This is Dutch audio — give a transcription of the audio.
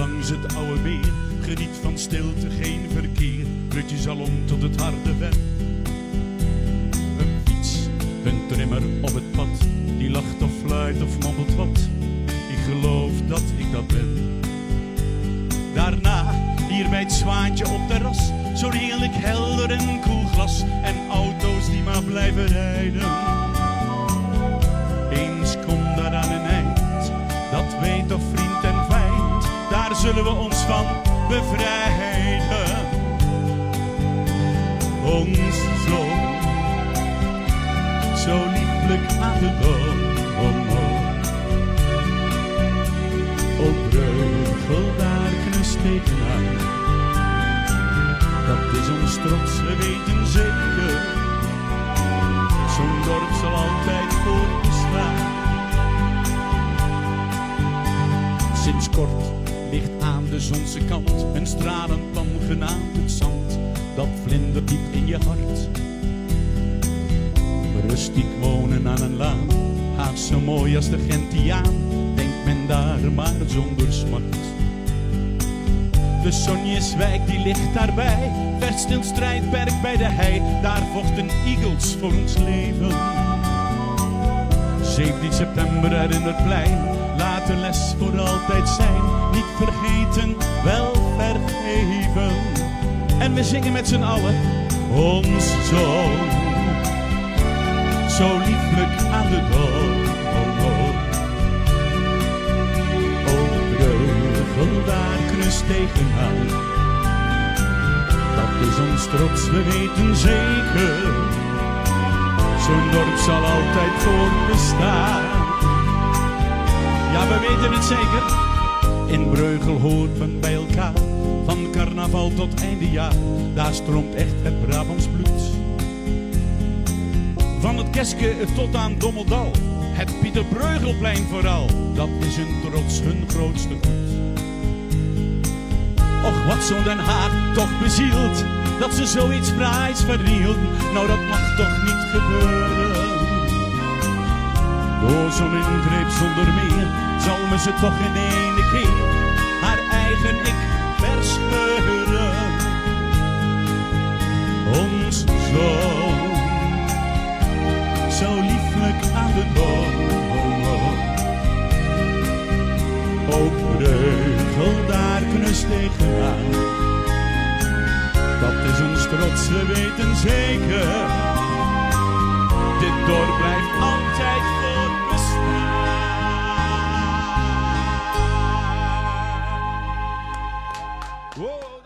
langs het oude meer. Geniet van stilte, geen verkeer. Rutjes al om tot het harde ven. Een fiets, een trimmer op het pad. Die lacht of fluit of mompelt wat. Ik geloof dat ik dat ben. Daarna, hier bij het zwaantje op terras. Zo heerlijk helder en koel glas. En auto's die maar blijven rijden. Zullen we ons van bevrijden. Ons zoon, zo lieflijk aan de boom. Op Breugel, daar knust tegenaan. Dat is ons trots, we weten zeker. Zo'n dorp zal altijd voortbestaan. Sinds kort ligt aan de zonse kant een stralenplan genaamd het zand. Dat vlindert diep in je hart. Rustiek wonen aan een laan, haast zo mooi als de Gentiaan. Denkt men daar maar zonder smart. De Sonjeswijk die ligt daarbij, Verstil strijdperk bij de hei. Daar vochten eagles voor ons leven. 17 september herinnert plein, laat de les voor altijd zijn. Niet vergeten, wel vergeven. En we zingen met z'n allen, ons zoon. Zo lieflijk aan de dood. O Breugel, daar knust tegenaan. Dat is ons trots, we weten zeker. Zo'n dorp zal altijd voortbestaan. Ja, we weten het zeker. In Breugel hoort men bij elkaar. Van carnaval tot einde jaar. Daar stroomt echt het Brabants bloed. Van het Keske tot aan Dommeldal. Het Pieter Breugelplein vooral. Dat is hun trots, hun grootste goed. Och, wat zo'n Den Haag toch bezielt. Dat ze zoiets fraais vernielt. Nou, dat mag toch niet gebeuren. Door zo'n ingreep zonder meer. Zal me ze toch in ene keer haar eigen ik verscheuren. Ons zoon zo lieflijk aan de boom. Ook Breugel, daar knust tegenaan. Dat is ons trots, we weten zeker. Dit dorp blijft altijd voortbestaan. Wow.